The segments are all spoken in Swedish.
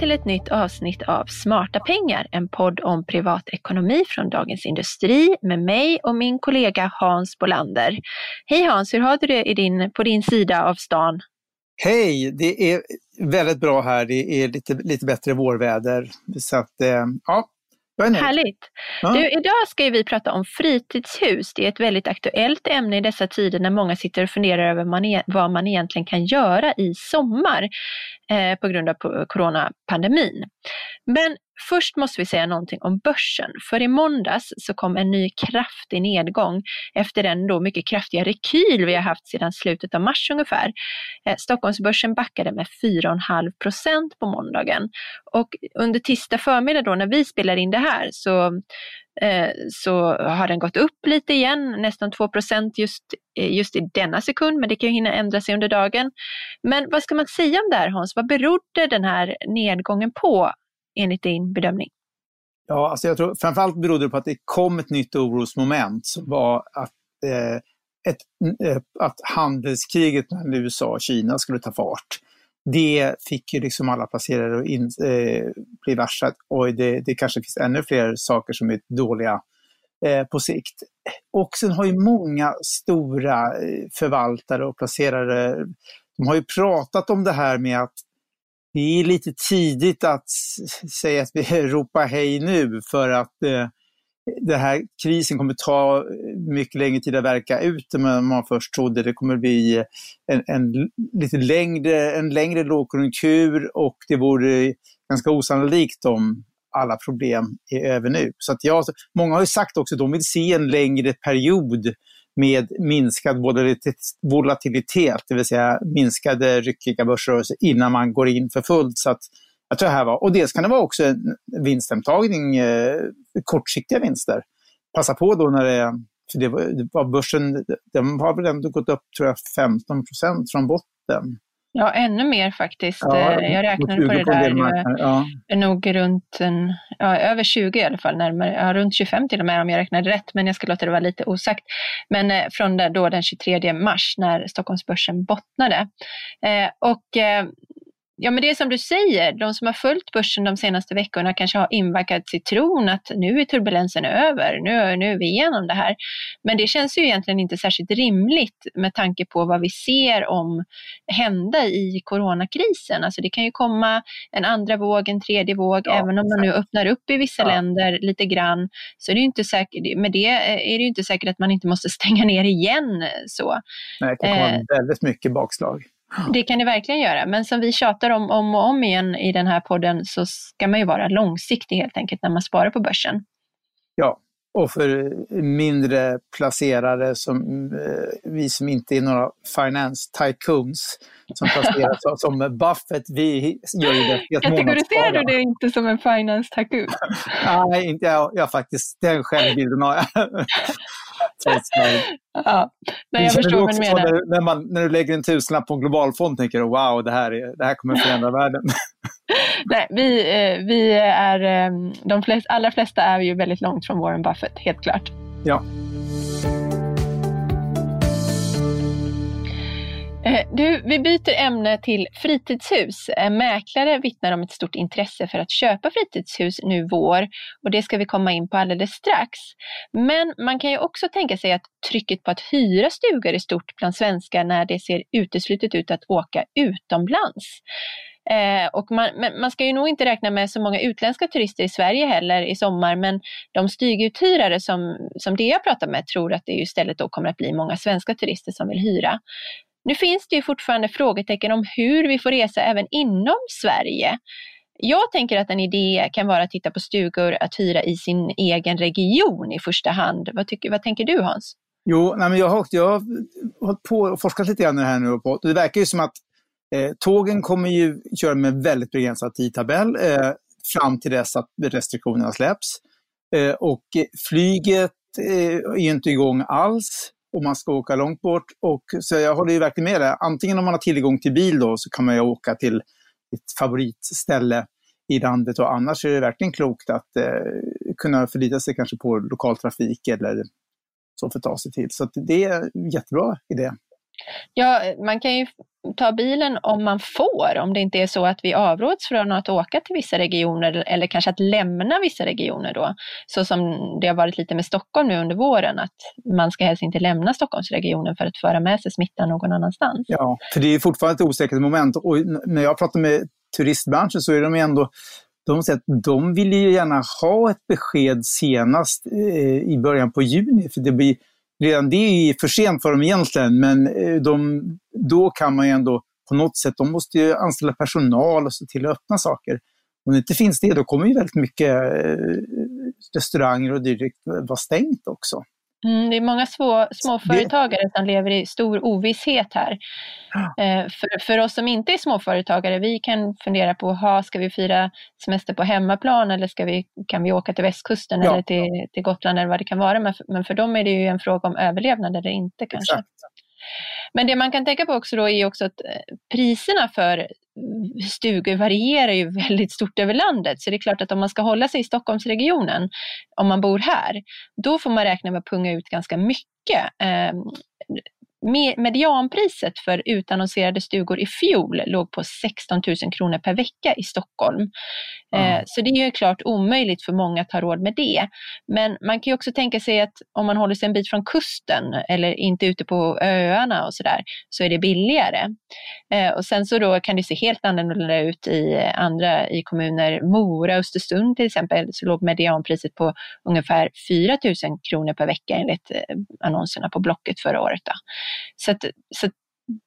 till ett nytt avsnitt av Smarta pengar, en podd om privatekonomi från Dagens Industri med mig och min kollega Hans Bolander. Hej Hans, hur har du det i din, på din sida av stan? Hej, det är väldigt bra här. Det är lite, lite bättre vårväder. Så att, eh, ja, ja, Härligt! Ja. Du, idag ska vi prata om fritidshus. Det är ett väldigt aktuellt ämne i dessa tider när många sitter och funderar över man e vad man egentligen kan göra i sommar eh, på grund av coronapandemin. Men Först måste vi säga någonting om börsen, för i måndags så kom en ny kraftig nedgång efter den då mycket kraftiga rekyl vi har haft sedan slutet av mars ungefär. Eh, Stockholmsbörsen backade med 4,5 procent på måndagen och under tisdag förmiddag då när vi spelar in det här så eh, så har den gått upp lite igen, nästan 2 procent just, eh, just i denna sekund, men det kan ju hinna ändra sig under dagen. Men vad ska man säga om det här Hans? Vad berodde den här nedgången på enligt din bedömning? Ja, alltså jag tror framförallt berodde det på att det kom ett nytt orosmoment som var att, eh, ett, eh, att handelskriget mellan USA och Kina skulle ta fart. Det fick ju liksom alla placerare att in, eh, bli varse att oj, det, det kanske finns ännu fler saker som är dåliga eh, på sikt. Och sen har ju många stora eh, förvaltare och placerare, de har ju pratat om det här med att det är lite tidigt att säga att vi ropar hej nu för att eh, den här krisen kommer ta mycket längre tid att verka ut än man först trodde. Det kommer bli eh, en, en, lite längre, en längre lågkonjunktur och det vore ganska osannolikt om alla problem är över nu. Så att jag, många har ju sagt också att de vill se en längre period med minskad volatilitet, det vill säga minskade ryckiga börsrörelser innan man går in för fullt. Så att, jag tror det här var, och dels kan det vara också en vinsthemtagning, eh, kortsiktiga vinster. Passa på då när det, för det var, det börsen, den har väl ändå gått upp tror jag 15 procent från botten. Ja, ännu mer faktiskt. Ja, jag räknade på det där. Ja. Nog runt en, ja, över 20 i alla fall, närmare, ja, runt 25 till och med om jag räknade rätt, men jag ska låta det vara lite osagt. Men eh, från då den 23 mars när Stockholmsbörsen bottnade. Eh, och eh, Ja, men det är som du säger, de som har följt börsen de senaste veckorna kanske har invaggats i tron att nu är turbulensen över, nu, nu är vi igenom det här. Men det känns ju egentligen inte särskilt rimligt med tanke på vad vi ser om hända i coronakrisen. Alltså det kan ju komma en andra våg, en tredje våg, ja, även om man nu öppnar upp i vissa ja. länder lite grann, så är det ju inte säkert, med det är det ju inte säkert att man inte måste stänga ner igen. Så. Nej, det kan komma eh, väldigt mycket bakslag. Det kan det verkligen göra, men som vi tjatar om om och om igen i den här podden så ska man ju vara långsiktig helt enkelt när man sparar på börsen. Ja, och för mindre placerare som eh, vi som inte är några finance tycoons som placerar som Buffett, vi gör ju det helt Kategoriserar du det inte som en finance tycoon? Nej, inte jag, jag faktiskt, den självbilden har jag. ja. Nej, jag förstår vad du menar. När, när, man, när du lägger en tusenlapp på en globalfond tänker du wow, det här, är, det här kommer förändra världen. Nej, vi, eh, vi är, eh, de flest, allra flesta är ju väldigt långt från Warren Buffett, helt klart. Ja. Eh, du, vi byter ämne till fritidshus. Eh, mäklare vittnar om ett stort intresse för att köpa fritidshus nu vår och det ska vi komma in på alldeles strax. Men man kan ju också tänka sig att trycket på att hyra stugor är stort bland svenskar när det ser uteslutet ut att åka utomlands. Eh, och man, man, ska ju nog inte räkna med så många utländska turister i Sverige heller i sommar, men de styguthyrare som, som det jag pratar med tror att det istället då kommer att bli många svenska turister som vill hyra. Nu finns det ju fortfarande frågetecken om hur vi får resa även inom Sverige. Jag tänker att en idé kan vara att titta på stugor att hyra i sin egen region i första hand. Vad, tycker, vad tänker du Hans? Jo, nej men jag, har, jag har hållit på och forskat lite grann i det här nu. På. Det verkar ju som att eh, tågen kommer ju köra med väldigt begränsad tidtabell eh, fram till dess att restriktionerna släpps. Eh, och flyget eh, är ju inte igång alls och man ska åka långt bort. Och, så jag håller ju verkligen med dig. Antingen om man har tillgång till bil då så kan man ju åka till ett favoritställe i landet och annars är det verkligen klokt att eh, kunna förlita sig kanske på lokaltrafik eller så för att ta sig till. Så det är en jättebra idé. Ja, man kan ju ta bilen om man får, om det inte är så att vi avråds från att åka till vissa regioner eller kanske att lämna vissa regioner då. Så som det har varit lite med Stockholm nu under våren, att man ska helst inte lämna Stockholmsregionen för att föra med sig smittan någon annanstans. Ja, för det är fortfarande ett osäkert moment och när jag pratar med turistbranschen så är de ändå de säger att de vill ju gärna ha ett besked senast eh, i början på juni, för det blir redan det är för sent för dem egentligen, men eh, de, då kan man ju ändå på något sätt, de måste ju anställa personal och se till att öppna saker. Om det inte finns det, då kommer ju väldigt mycket eh, restauranger och dylikt vara stängt också. Mm, det är många små, småföretagare det... som lever i stor ovisshet här. Eh, för, för oss som inte är småföretagare, vi kan fundera på, ha, ska vi fira semester på hemmaplan eller ska vi, kan vi åka till västkusten ja. eller till, till Gotland eller vad det kan vara. Men för, men för dem är det ju en fråga om överlevnad eller inte kanske. Exakt. Men det man kan tänka på också då är också att eh, priserna för stugor varierar ju väldigt stort över landet. Så det är klart att om man ska hålla sig i Stockholmsregionen, om man bor här, då får man räkna med att punga ut ganska mycket. Eh, medianpriset för utannonserade stugor i fjol låg på 16 000 kronor per vecka i Stockholm. Mm. Så det är ju klart omöjligt för många att ha råd med det. Men man kan ju också tänka sig att om man håller sig en bit från kusten eller inte ute på öarna och sådär, så är det billigare. Eh, och sen så då kan det se helt annorlunda ut i andra i kommuner. Mora, Östersund till exempel, så låg medianpriset på ungefär 4 000 kronor per vecka enligt eh, annonserna på Blocket förra året. Då. Så, att, så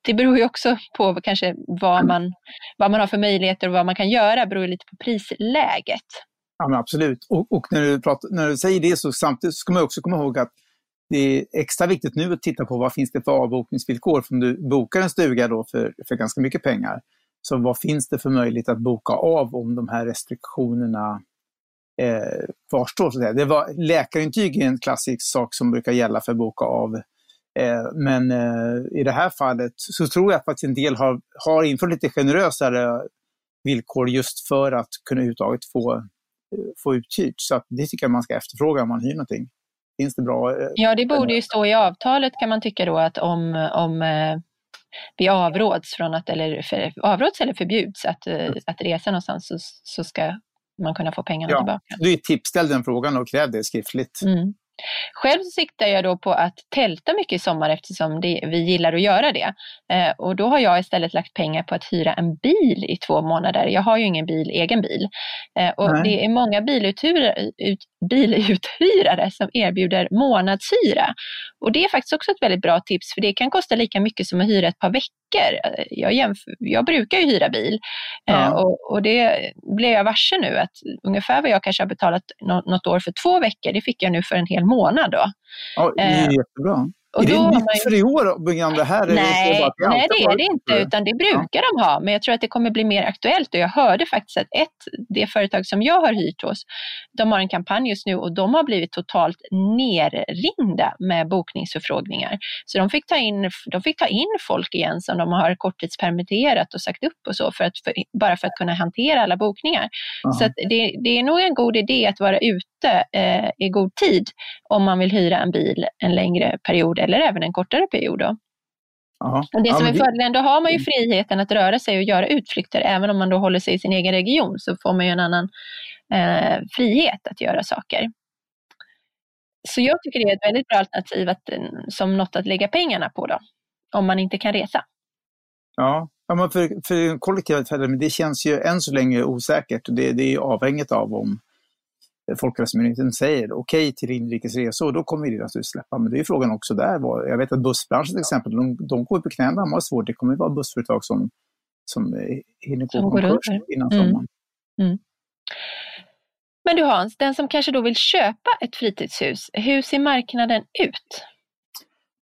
det beror ju också på kanske vad man, vad man har för möjligheter och vad man kan göra, beror lite på prisläget. Ja, absolut. Och, och, när, du pratar, när du säger det så samtidigt ska man också komma ihåg att det är extra viktigt nu att titta på vad finns det för avbokningsvillkor. För om du bokar en stuga då för, för ganska mycket pengar, så vad finns det för möjlighet att boka av om de här restriktionerna eh, kvarstår? Så det var, läkarintyg är en klassisk sak som brukar gälla för att boka av men eh, i det här fallet så tror jag att en del har, har infört lite generösare villkor just för att kunna överhuvudtaget få, eh, få uthyrt. Så att det tycker jag man ska efterfråga om man hyr någonting. Finns det bra? Ja, det borde ju stå i avtalet kan man tycka då att om, om vi avråds från att, eller för, avråds eller förbjuds att, att resa någonstans så, så ska man kunna få pengarna ja, tillbaka. Du är tipställd den frågan och kräv det skriftligt. Mm. Själv siktar jag då på att tälta mycket i sommar eftersom det, vi gillar att göra det. Eh, och då har jag istället lagt pengar på att hyra en bil i två månader. Jag har ju ingen bil, egen bil. Eh, och Nej. det är många biluthyrare, ut, biluthyrare som erbjuder månadshyra. Och det är faktiskt också ett väldigt bra tips för det kan kosta lika mycket som att hyra ett par veckor. Jag, jämför, jag brukar ju hyra bil eh, ja. och, och, det blev jag varse nu att ungefär vad jag kanske har betalat något år för två veckor, det fick jag nu för en hel månad. Då. Ja, det är eh, jättebra. Och är det nytt för i år, Byggan, det här? Nej, det, det nej, det är det inte, utan det brukar ja. de ha. Men jag tror att det kommer bli mer aktuellt och jag hörde faktiskt att ett, det företag som jag har hyrt hos, de har en kampanj just nu och de har blivit totalt nerringda med bokningsförfrågningar. Så de fick ta in, de fick ta in folk igen som de har korttidspermitterat och sagt upp och så, för att, för, bara för att kunna hantera alla bokningar. Ja. Så det, det, är nog en god idé att vara ute eh, i god tid om man vill hyra en bil en längre period eller även en kortare period. Då. Och det som är fördelen, då har man ju friheten att röra sig och göra utflykter. Även om man då håller sig i sin egen region så får man ju en annan eh, frihet att göra saker. Så jag tycker det är ett väldigt bra alternativ att, som något att lägga pengarna på då, om man inte kan resa. Ja, ja men för, för kollektiva men det känns ju än så länge osäkert. Det, det är avhängigt av om Folkhälsomyndigheten säger okej okay till inrikesresor, då kommer vi naturligtvis släppa. Men det är frågan också där. Jag vet att bussbranschen till exempel, de, de går på knäna, de har svårt. Det kommer att vara bussföretag som, som eh, hinner gå konkurs innan mm. sommaren. Mm. Men du Hans, den som kanske då vill köpa ett fritidshus, hur ser marknaden ut?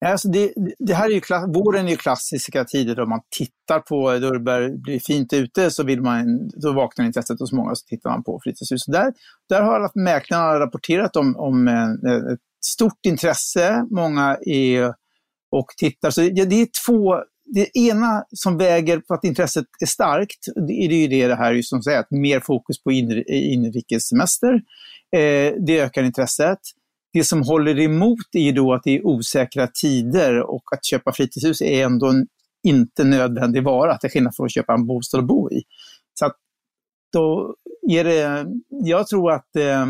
Alltså det, det, här är ju, våren är ju klassiska tider då man tittar på, då det börjar bli fint ute, så vill man, då vaknar intresset hos många så tittar man på fritidshus. Där, där har alla mäklarna rapporterat om, om eh, ett stort intresse, många är och tittar. Så det, det är två, det ena som väger på att intresset är starkt, det är ju det, det här som säger, att mer fokus på inrikessemester. Eh, det ökar intresset. Det som håller emot är ju då att det är osäkra tider och att köpa fritidshus är ändå en inte nödvändig vara, till skillnad från att köpa en bostad att bo i. Så att då är det, jag tror att eh,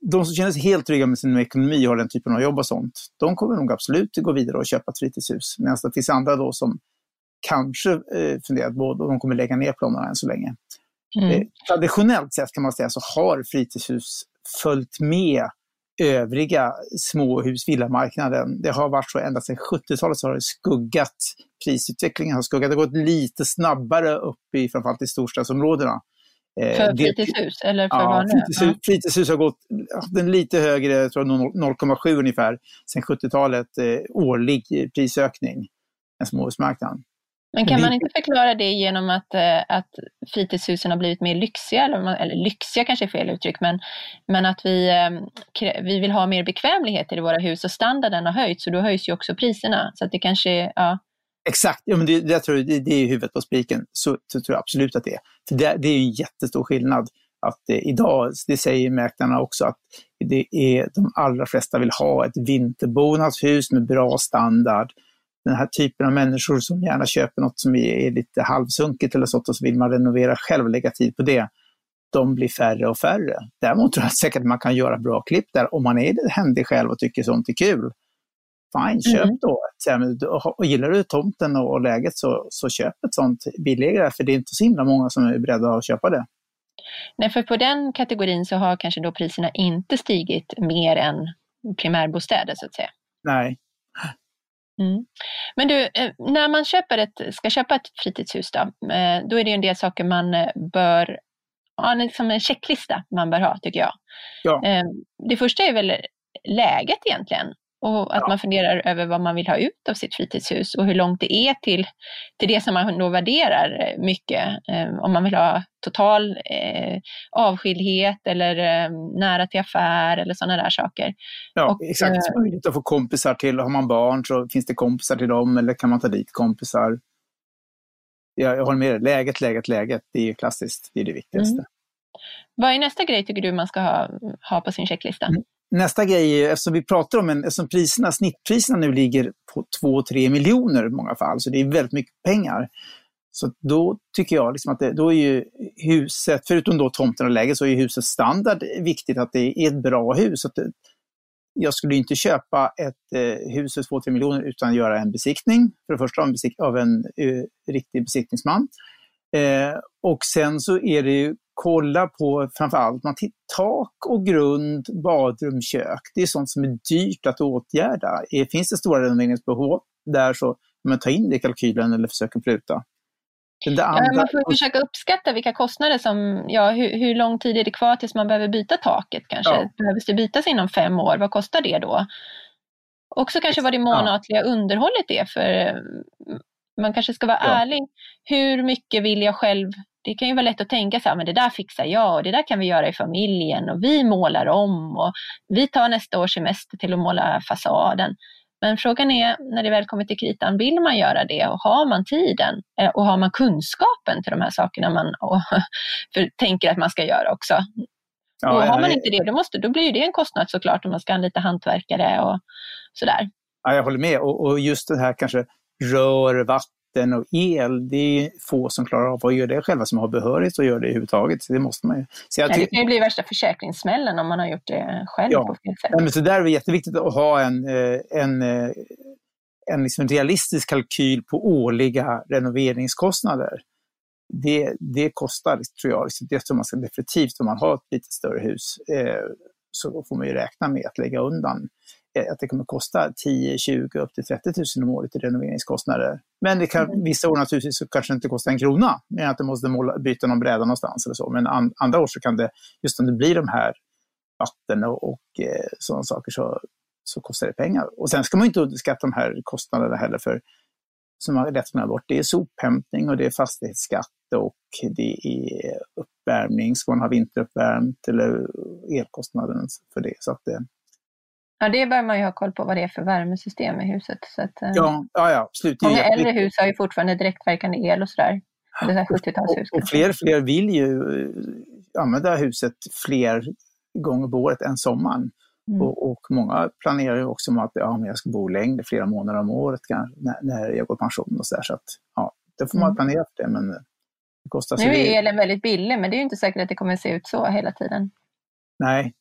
de som känner sig helt trygga med sin ekonomi och har den typen av jobb och sånt, de kommer nog absolut gå vidare och köpa ett fritidshus. Medan det finns andra då som kanske eh, funderat på och de kommer lägga ner planerna än så länge. Mm. Eh, traditionellt sett kan man säga så har fritidshus följt med övriga småhus, villamarknaden. Det har varit så ända sedan 70-talet så har det skuggat, prisutvecklingen har skuggat. Det har gått lite snabbare upp i framförallt i storstadsområdena. Eh, för fritidshus eller för ja? Fritidshus, fritidsshus har gått den lite högre, 0,7 ungefär, sedan 70-talet, eh, årlig prisökning än småhusmarknaden. Men kan man inte förklara det genom att, eh, att fritidshusen har blivit mer lyxiga, eller, eller lyxiga kanske är fel uttryck, men, men att vi, vi vill ha mer bekvämligheter i våra hus och standarden har höjts och då höjs ju också priserna. Så att det kanske, ja, Exakt, ja, men det, det, tror jag, det, det är huvudet på spiken. Så, så, tror jag absolut att det är. För det, det är en jättestor skillnad. Att eh, idag, det säger mäklarna också, att det är, de allra flesta vill ha ett vinterbonadshus med bra standard. Den här typen av människor som gärna köper något som är, lite halvsunkigt eller sånt och så vill man renovera själv och lägga tid på det. De blir färre och färre. Däremot tror jag säkert att man kan göra bra klipp där om man är händig själv och tycker sånt är kul fine, köp mm. då. Och gillar du tomten och läget så, så köp ett sånt billigare, för det är inte så himla många som är beredda att köpa det. Nej, för på den kategorin så har kanske då priserna inte stigit mer än primärbostäder så att säga. Nej. Mm. Men du, eh, när man köper ett, ska köpa ett fritidshus då, eh, då är det en del saker man eh, bör, ja, liksom en checklista man bör ha tycker jag. Ja. Det första är väl läget egentligen. Och att ja. man funderar över vad man vill ha ut av sitt fritidshus och hur långt det är till, till det som man då värderar eh, mycket. Eh, om man vill ha total eh, avskildhet eller eh, nära till affär eller sådana där saker. Ja, och, exakt. Eh, möjligt att få kompisar till. Har man barn så finns det kompisar till dem eller kan man ta dit kompisar. Jag, jag håller med dig. Läget, läget, läget. Det är klassiskt. Det är det viktigaste. Mm. Vad är nästa grej tycker du man ska ha, ha på sin checklista? Mm. Nästa grej är, eftersom vi pratar om en, eftersom priserna, snittpriserna nu ligger på 2-3 miljoner i många fall, så det är väldigt mycket pengar. Så då tycker jag liksom att det, då är ju huset, förutom då tomten och läget, så är husets standard viktigt, att det är ett bra hus. Att det, jag skulle inte köpa ett eh, hus för 2-3 miljoner utan göra en besiktning. För det första av en, besikt, av en uh, riktig besiktningsman. Eh, och sen så är det ju kolla på framförallt man tak och grund, badrum, kök. Det är sånt som är dyrt att åtgärda. Finns det stora renoveringsbehov där så man ta in det i kalkylen eller försöka pruta. Andra... Man får försöka uppskatta vilka kostnader som, ja, hur, hur, lång tid är det kvar tills man behöver byta taket kanske? Ja. Behöver det bytas inom fem år? Vad kostar det då? Också kanske vad det månatliga ja. underhållet är för man kanske ska vara ja. ärlig. Hur mycket vill jag själv det kan ju vara lätt att tänka så här, men det där fixar jag och det där kan vi göra i familjen och vi målar om och vi tar nästa års semester till att måla fasaden. Men frågan är, när det väl kommer till kritan, vill man göra det och har man tiden eh, och har man kunskapen till de här sakerna man och, för, tänker att man ska göra också? Ja, och har man inte det, då, måste, då blir det en kostnad såklart om man ska anlita hantverkare och sådär. Ja, jag håller med och, och just det här kanske rör, vatten vatten och el, det är få som klarar av att göra det själva som har behörighet att göra det överhuvudtaget. Så det måste man ju. Så jag det kan ju bli värsta försäkringssmällen om man har gjort det själv ja. på fel sätt. Ja, men så där är det jätteviktigt att ha en, eh, en, eh, en liksom realistisk kalkyl på årliga renoveringskostnader. Det, det kostar, tror jag, det tror man ska definitivt om man har ett lite större hus, eh, så får man ju räkna med att lägga undan att det kommer kosta 10, 20, upp till 30 000 om året i renoveringskostnader. Men det kan, mm. vissa år naturligtvis så kanske det inte kostar en krona, men att du måste måla, byta någon bräda någonstans eller så. Men an, andra år så kan det, just om det blir de här vatten och, och eh, sådana saker så, så kostar det pengar. Och sen ska man inte underskatta de här kostnaderna heller för som man lätt glömmer bort. Det är sophämtning och det är fastighetsskatt och det är uppvärmning. Ska man ha vinteruppvärmt eller elkostnaden för det. Så att det, Ja, det bör man ju ha koll på vad det är för värmesystem i huset. Så att, eh, ja, ja, ja, absolut. Många äldre hus har ju fortfarande direktverkande el och sådär. Det är 70-talshus. Och, och fler fler vill ju eh, använda huset fler gånger på året än sommaren. Mm. Och, och, många planerar ju också med att ja, men jag ska bo längre, flera månader om året när, när jag går pension och så där. Så att, ja, då får man mm. planera för det. Men det kostar nu är elen väldigt billig, men det är ju inte säkert att det kommer att se ut så hela tiden. Nej.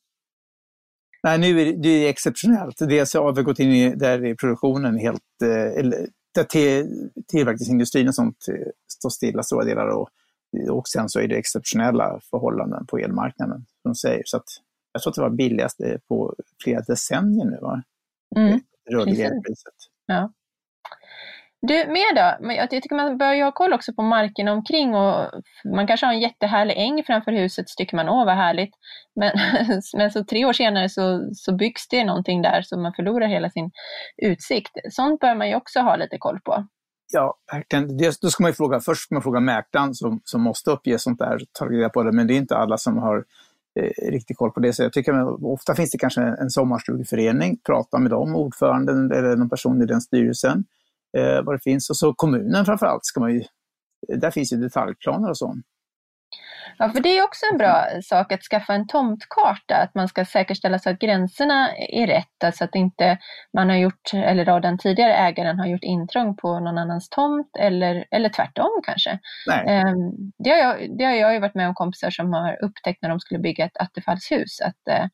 Nej, nu är det, det är exceptionellt. Dels har vi gått in i, där i produktionen helt, eh, eller där till, tillverkningsindustrin och sånt eh, står stilla stora delar och, och sen så är det exceptionella förhållanden på elmarknaden, som säger. Så att jag tror att det var billigast på flera decennier nu. Va? Mm. Rörliga priset. Ja. Du, mer då? Jag tycker man bör ju ha koll också på marken omkring och man kanske har en jättehärlig äng framför huset så tycker man åh vad härligt. Men, men så tre år senare så, så byggs det någonting där så man förlorar hela sin utsikt. Sånt bör man ju också ha lite koll på. Ja, verkligen. då ska man fråga, först ska man fråga mäklaren som, som måste uppge sånt där, ta reda på det, men det är inte alla som har eh, riktigt koll på det. Så jag tycker att ofta finns det kanske en sommarstugeförening, prata med dem, ordföranden eller någon person i den styrelsen, eh, vad det finns. Och så kommunen framförallt, ska man ju, där finns ju detaljplaner och så. Ja, för det är också en bra sak att skaffa en tomtkarta, att man ska säkerställa så att gränserna är rätt, alltså att inte man har gjort, eller då den tidigare ägaren har gjort intrång på någon annans tomt eller, eller tvärtom kanske. Nej. Um, det, har jag, det har jag ju varit med om kompisar som har upptäckt när de skulle bygga ett attefallshus, att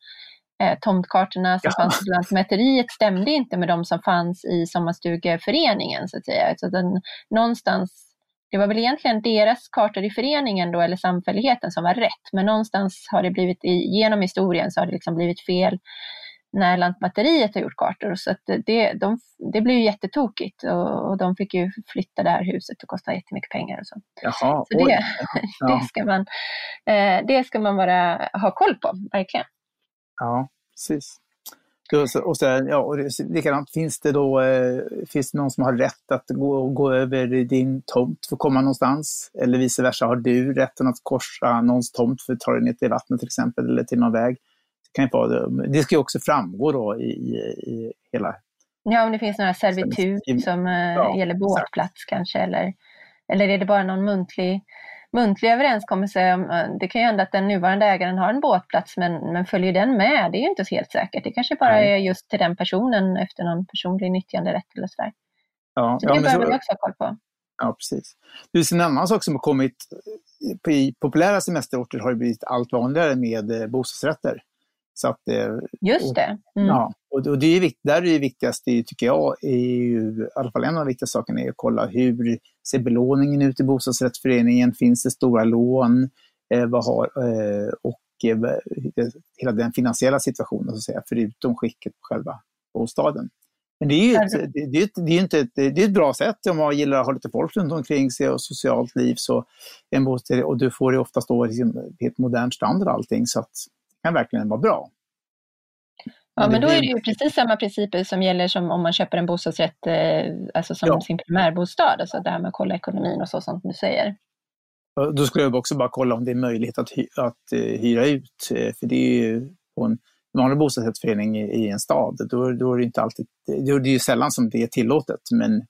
uh, tomtkartorna som ja. fanns på Lantmäteriet stämde inte med de som fanns i sommarstugeföreningen så att säga. Så den, någonstans det var väl egentligen deras kartor i föreningen då, eller samfälligheten som var rätt, men någonstans har det blivit, genom historien så har det liksom blivit fel när Lantmäteriet har gjort kartor. Så det, de, det blev ju jättetokigt och, och, de fick ju flytta det här huset och kosta jättemycket pengar. Och så. Jaha, så det, ja. det, ska man, eh, det ska man bara ha koll på, verkligen. Ja, precis. Och så, ja, och likadant, finns det då eh, finns det någon som har rätt att gå, gå över din tomt för att komma någonstans? Eller vice versa, har du rätten att korsa någons tomt för att ta dig ner till vattnet till exempel, eller till någon väg? Det, kan ju vara, det ska ju också framgå då i, i, i hela... Ja, om det finns några servitut som eh, ja, gäller båtplats exakt. kanske, eller, eller är det bara någon muntlig muntlig överenskommelse. Det kan ju hända att den nuvarande ägaren har en båtplats men, men följer den med? Det är ju inte helt säkert. Det kanske bara Nej. är just till den personen efter någon personlig nyttjanderätt eller sådär. Ja, så det ja, behöver man också ha koll på. Ja, precis. Det är en annan sak som har kommit. I populära semesterorter har det blivit allt vanligare med eh, bostadsrätter. Så att, Just det. Mm. Ja, och, det är, där är det viktigaste, tycker jag, är ju, i alla fall en av de viktigaste sakerna är att kolla hur ser belåningen ut i bostadsrättsföreningen? Finns det stora lån? Eh, vad har, eh, och eh, hela den finansiella situationen, så att säga, förutom skicket på själva bostaden. Men det är ju ett, det, det, det är inte ett, det är ett bra sätt om man gillar att ha lite folk runt omkring sig och socialt liv. Så en bostad, och du får det oftast då liksom, helt modern standard allting, så att kan verkligen vara bra. Ja, men då är det ju precis samma principer som gäller som om man köper en bostadsrätt eh, alltså som ja. sin primärbostad. Alltså det här med att kolla ekonomin och så som du säger. Då skulle jag också bara kolla om det är möjlighet att, hy att uh, hyra ut. Eh, för det är ju på en vanlig bostadsrättsförening i, en stad, då, då, är det inte alltid, då är det ju sällan som det är tillåtet. Men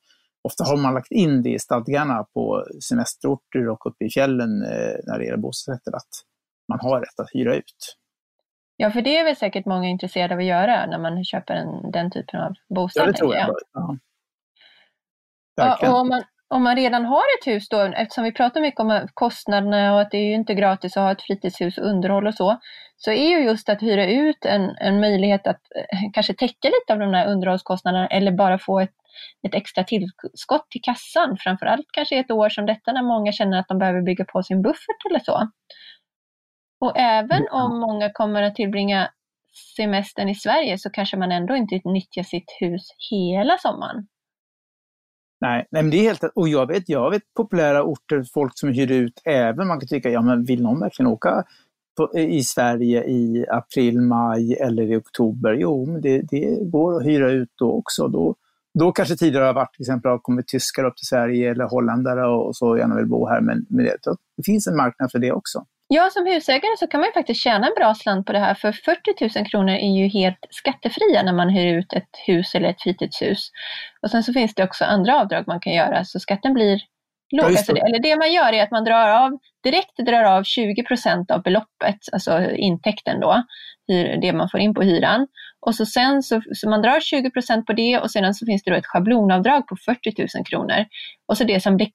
ofta har man lagt in det i stadgarna på semesterorter och uppe i fjällen när det gäller bostadsrätter, att man har rätt att hyra ut. Ja, för det är väl säkert många intresserade av att göra när man köper en, den typen av bostad. Ja, det tror jag. jag. Ja. Ja, och om, man, om man redan har ett hus då, eftersom vi pratar mycket om kostnaderna och att det är ju inte gratis att ha ett fritidshus och underhåll och så, så är ju just att hyra ut en, en möjlighet att eh, kanske täcka lite av de där underhållskostnaderna eller bara få ett, ett extra tillskott till kassan, framförallt kanske ett år som detta när många känner att de behöver bygga på sin buffert eller så. Och även om många kommer att tillbringa semestern i Sverige så kanske man ändå inte nyttjar sitt hus hela sommaren. Nej, nej men det är helt och jag vet, jag vet populära orter, folk som hyr ut även, man kan tycka, ja men vill någon verkligen åka på, i Sverige i april, maj eller i oktober? Jo, men det, det går att hyra ut då också. Då, då kanske tidigare har varit, till exempel har kommit tyskar upp till Sverige eller holländare och så gärna vill bo här, men, men det, det finns en marknad för det också. Ja, som husägare så kan man faktiskt tjäna en bra slant på det här för 40 000 kronor är ju helt skattefria när man hyr ut ett hus eller ett fritidshus. Och sen så finns det också andra avdrag man kan göra så skatten blir låg. Ja, alltså det. Eller det man gör är att man drar av, direkt drar av 20 procent av beloppet, alltså intäkten då, det man får in på hyran. Och så sen så, så man drar 20% på det och sedan så finns det då ett schablonavdrag på 40 000 kronor. Och så det som blir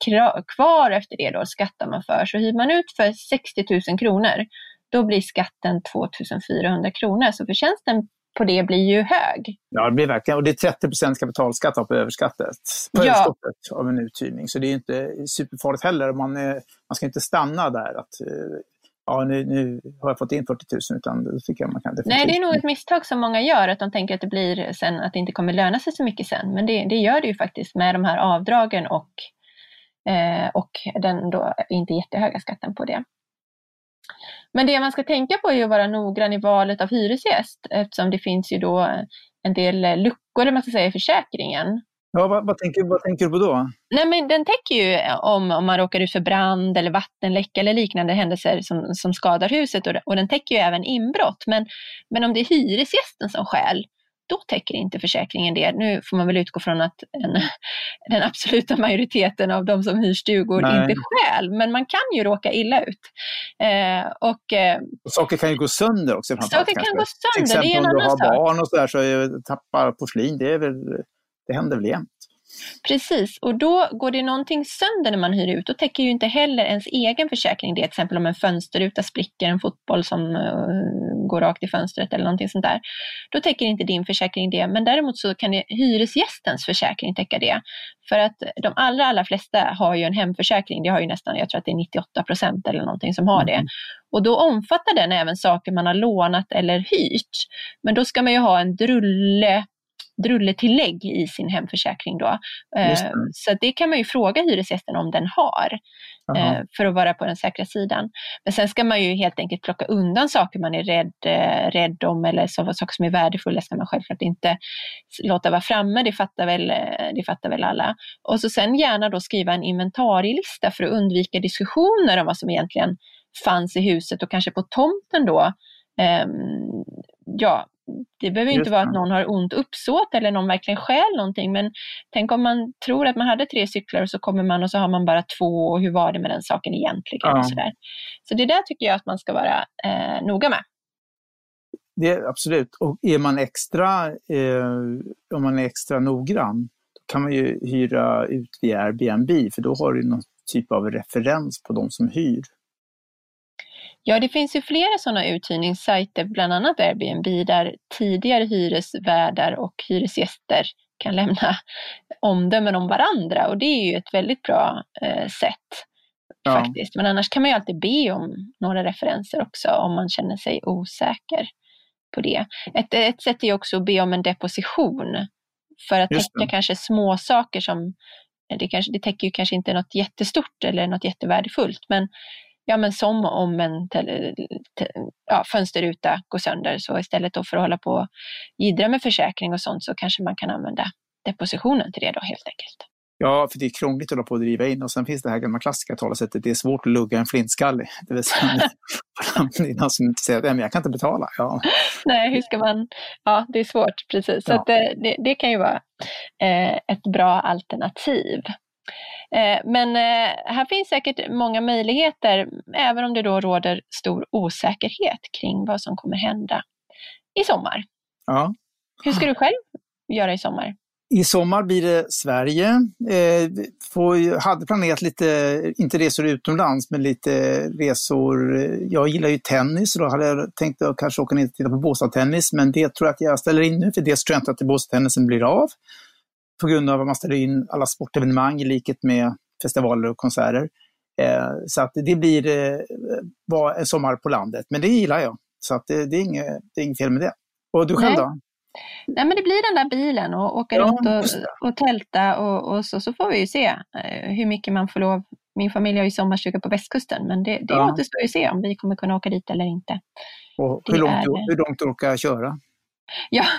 kvar efter det då skattar man för. Så hyr man ut för 60 000 kronor, då blir skatten 2 400 kronor. Så förtjänsten på det blir ju hög. Ja, det blir verkligen. Och det är 30% kapitalskatt på överskattet, på ja. överskottet av en uthyrning. Så det är inte superfarligt heller. Man, är, man ska inte stanna där att eh, ja, nu, nu har jag fått in 40 000, utan då tycker jag man kan definitivt... Nej, det är nog ett misstag som många gör, att de tänker att det blir sen, att det inte kommer löna sig så mycket sen. Men det, det gör det ju faktiskt med de här avdragen och, eh, och den då inte jättehöga skatten på det. Men det man ska tänka på är att vara noggrann i valet av hyresgäst eftersom det finns ju då en del luckor man ska säga, i försäkringen. Ja, vad, vad, tänker, vad tänker du på då? Nej, men den täcker ju om, om man råkar ut för brand eller vattenläcka eller liknande händelser som, som skadar huset och, och den täcker ju även inbrott. Men, men om det är hyresgästen som skäl, då täcker inte försäkringen det. Nu får man väl utgå från att en, den absoluta majoriteten av de som hyr stugor Nej. inte stjäl, men man kan ju råka illa ut. Eh, och, eh, och saker kan ju gå sönder också. Saker kan gå sönder, Till exempel det är en om du har sak. barn och sådär så tappar porslin, det, är väl, det händer väl jämt. Precis, och då går det någonting sönder när man hyr ut, då täcker ju inte heller ens egen försäkring det. Till exempel om en fönsterruta spricker, en fotboll som uh, går rakt i fönstret eller någonting sånt där. Då täcker inte din försäkring det, men däremot så kan hyresgästens försäkring täcka det. För att de allra, allra flesta har ju en hemförsäkring, det har ju nästan, jag tror att det är 98 procent eller någonting som har det. Mm. Och då omfattar den även saker man har lånat eller hyrt. Men då ska man ju ha en drulle drulletillägg i sin hemförsäkring. Då. Eh, så det kan man ju fråga hyresgästen om den har Aha. Eh, för att vara på den säkra sidan. Men sen ska man ju helt enkelt plocka undan saker man är rädd, eh, rädd om eller så, saker som är värdefulla ska man självklart inte låta vara framme, det fattar, väl, det fattar väl alla. Och så sen gärna då skriva en inventarielista för att undvika diskussioner om vad som egentligen fanns i huset och kanske på tomten då um, ja, det behöver inte vara att någon har ont uppsåt eller någon verkligen stjäl någonting, men tänk om man tror att man hade tre cyklar och så kommer man och så har man bara två och hur var det med den saken egentligen? Ja. Och så, där. så det där tycker jag att man ska vara eh, noga med. Det, absolut, och är man extra, eh, om man är extra noggrann, då kan man ju hyra ut via Airbnb, för då har du någon typ av referens på de som hyr. Ja, det finns ju flera sådana uthyrningssajter, bland annat Airbnb, där tidigare hyresvärdar och hyresgäster kan lämna omdömen om varandra och det är ju ett väldigt bra eh, sätt ja. faktiskt. Men annars kan man ju alltid be om några referenser också om man känner sig osäker på det. Ett, ett sätt är också att be om en deposition för att täcka kanske små saker som det, kanske, det täcker ju kanske inte något jättestort eller något jättevärdefullt, men ja, men som om en te, ja, fönsterruta går sönder. Så istället då för att hålla på och gidra med försäkring och sånt så kanske man kan använda depositionen till det då helt enkelt. Ja, för det är krångligt att hålla på att driva in och sen finns det här gamla klassiska talesättet, det är svårt att lugga en flintskallig. Det vill säga, det är någon som inte säger att jag kan inte betala. Ja. Nej, hur ska man, ja det är svårt precis. Så ja. att det, det, det, kan ju vara eh, ett bra alternativ. Eh, men eh, här finns säkert många möjligheter, även om det då råder stor osäkerhet kring vad som kommer hända i sommar. Ja. Hur ska du själv göra i sommar? I sommar blir det Sverige. Eh, får, hade planerat lite, inte resor utomlands, men lite resor. Jag gillar ju tennis och då hade jag tänkt att kanske åka ner och titta på Båstadtennis, men det tror jag att jag ställer in nu, för dels tror jag inte att Båstadtennisen blir av på grund av att man ställer in alla sportevenemang i likhet med festivaler och konserter. Eh, så att det blir eh, en sommar på landet, men det gillar jag. Så att det, det, är inget, det är inget fel med det. Och du själv Nej. då? Nej, men det blir den där bilen och åka ja, runt och, och tälta och, och, så, så får vi ju se eh, hur mycket man får lov. Min familj har ju sommarstuga på västkusten, men det, det ja. återstår ju se om vi kommer kunna åka dit eller inte. Och hur, långt, är... hur långt du orkar köra? Ja,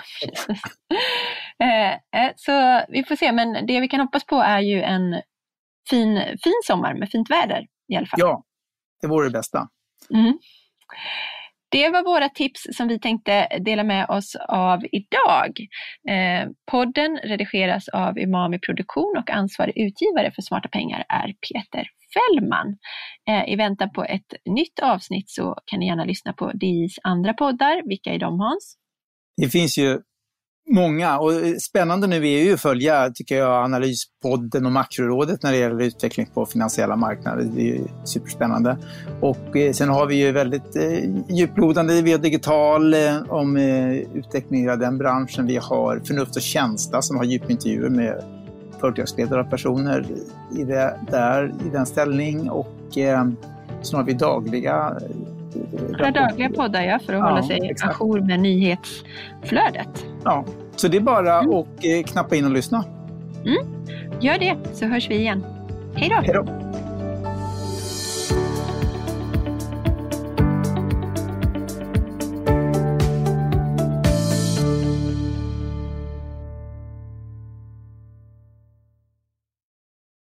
Eh, eh, så vi får se, men det vi kan hoppas på är ju en fin, fin sommar med fint väder i alla fall. Ja, det vore det bästa. Mm. Det var våra tips som vi tänkte dela med oss av idag. Eh, podden redigeras av Umami Produktion och ansvarig utgivare för Smarta pengar är Peter Fällman. Eh, I väntan på ett nytt avsnitt så kan ni gärna lyssna på DIs andra poddar. Vilka är de Hans? det finns ju många och eh, spännande nu är ju att följa, tycker jag, Analyspodden och Makrorådet när det gäller utveckling på finansiella marknader. Det är ju superspännande. Och eh, sen har vi ju väldigt eh, djuplodande via digital eh, om eh, utvecklingen av den branschen. Vi har Förnuft och känsla som har djupintervjuer med företagsledare och personer i, det, där, i den ställning. Och eh, sen har vi dagliga eh, några dagliga poddar ja, för att ja, hålla sig ajour med nyhetsflödet. Ja, så det är bara mm. att eh, knappa in och lyssna. Mm. Gör det, så hörs vi igen. Hej då! Hej då!